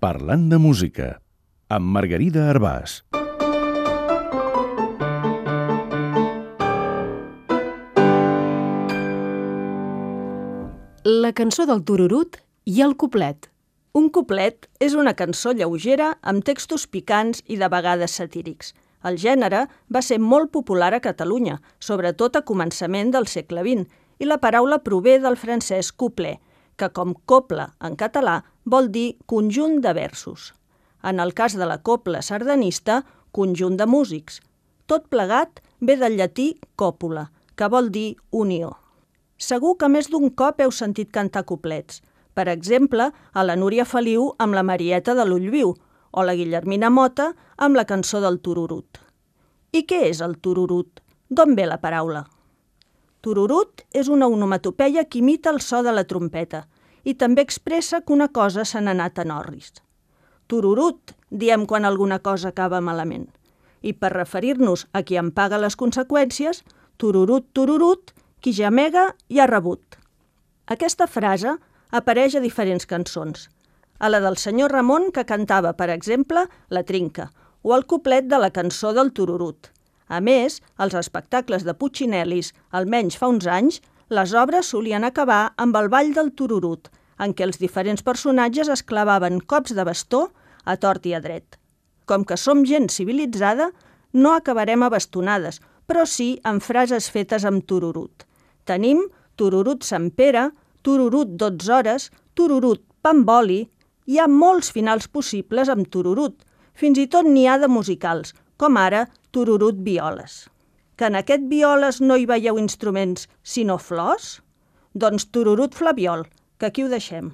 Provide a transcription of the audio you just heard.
Parlant de música, amb Margarida Arbàs. La cançó del tururut i el cuplet. Un cuplet és una cançó lleugera amb textos picants i de vegades satírics. El gènere va ser molt popular a Catalunya, sobretot a començament del segle XX, i la paraula prové del francès couplet, que com copla en català vol dir conjunt de versos. En el cas de la copla sardanista, conjunt de músics. Tot plegat ve del llatí còpula, que vol dir unió. Segur que més d'un cop heu sentit cantar couplets. Per exemple, a la Núria Feliu amb la Marieta de l'Ullviu o la Guillermina Mota amb la cançó del Tururut. I què és el Tururut? D'on ve la paraula? Tururut és una onomatopeia que imita el so de la trompeta i també expressa que una cosa se n'ha anat en orris. Tururut, diem quan alguna cosa acaba malament. I per referir-nos a qui en paga les conseqüències, tururut, tururut, qui gemega ja ha rebut. Aquesta frase apareix a diferents cançons. A la del senyor Ramon, que cantava, per exemple, La trinca, o el cuplet de la cançó del Tururut. A més, als espectacles de Puccinellis, almenys fa uns anys, les obres solien acabar amb el ball del Tururut, en què els diferents personatges es clavaven cops de bastó a tort i a dret. Com que som gent civilitzada, no acabarem a bastonades, però sí amb frases fetes amb tururut. Tenim tururut Sant Pere, tururut 12 hores, tururut pamboli... Hi ha molts finals possibles amb tururut. Fins i tot n'hi ha de musicals, com ara tururut violes. Que en aquest violes no hi veieu instruments, sinó flors? Doncs tururut flaviol, que aquí ho deixem.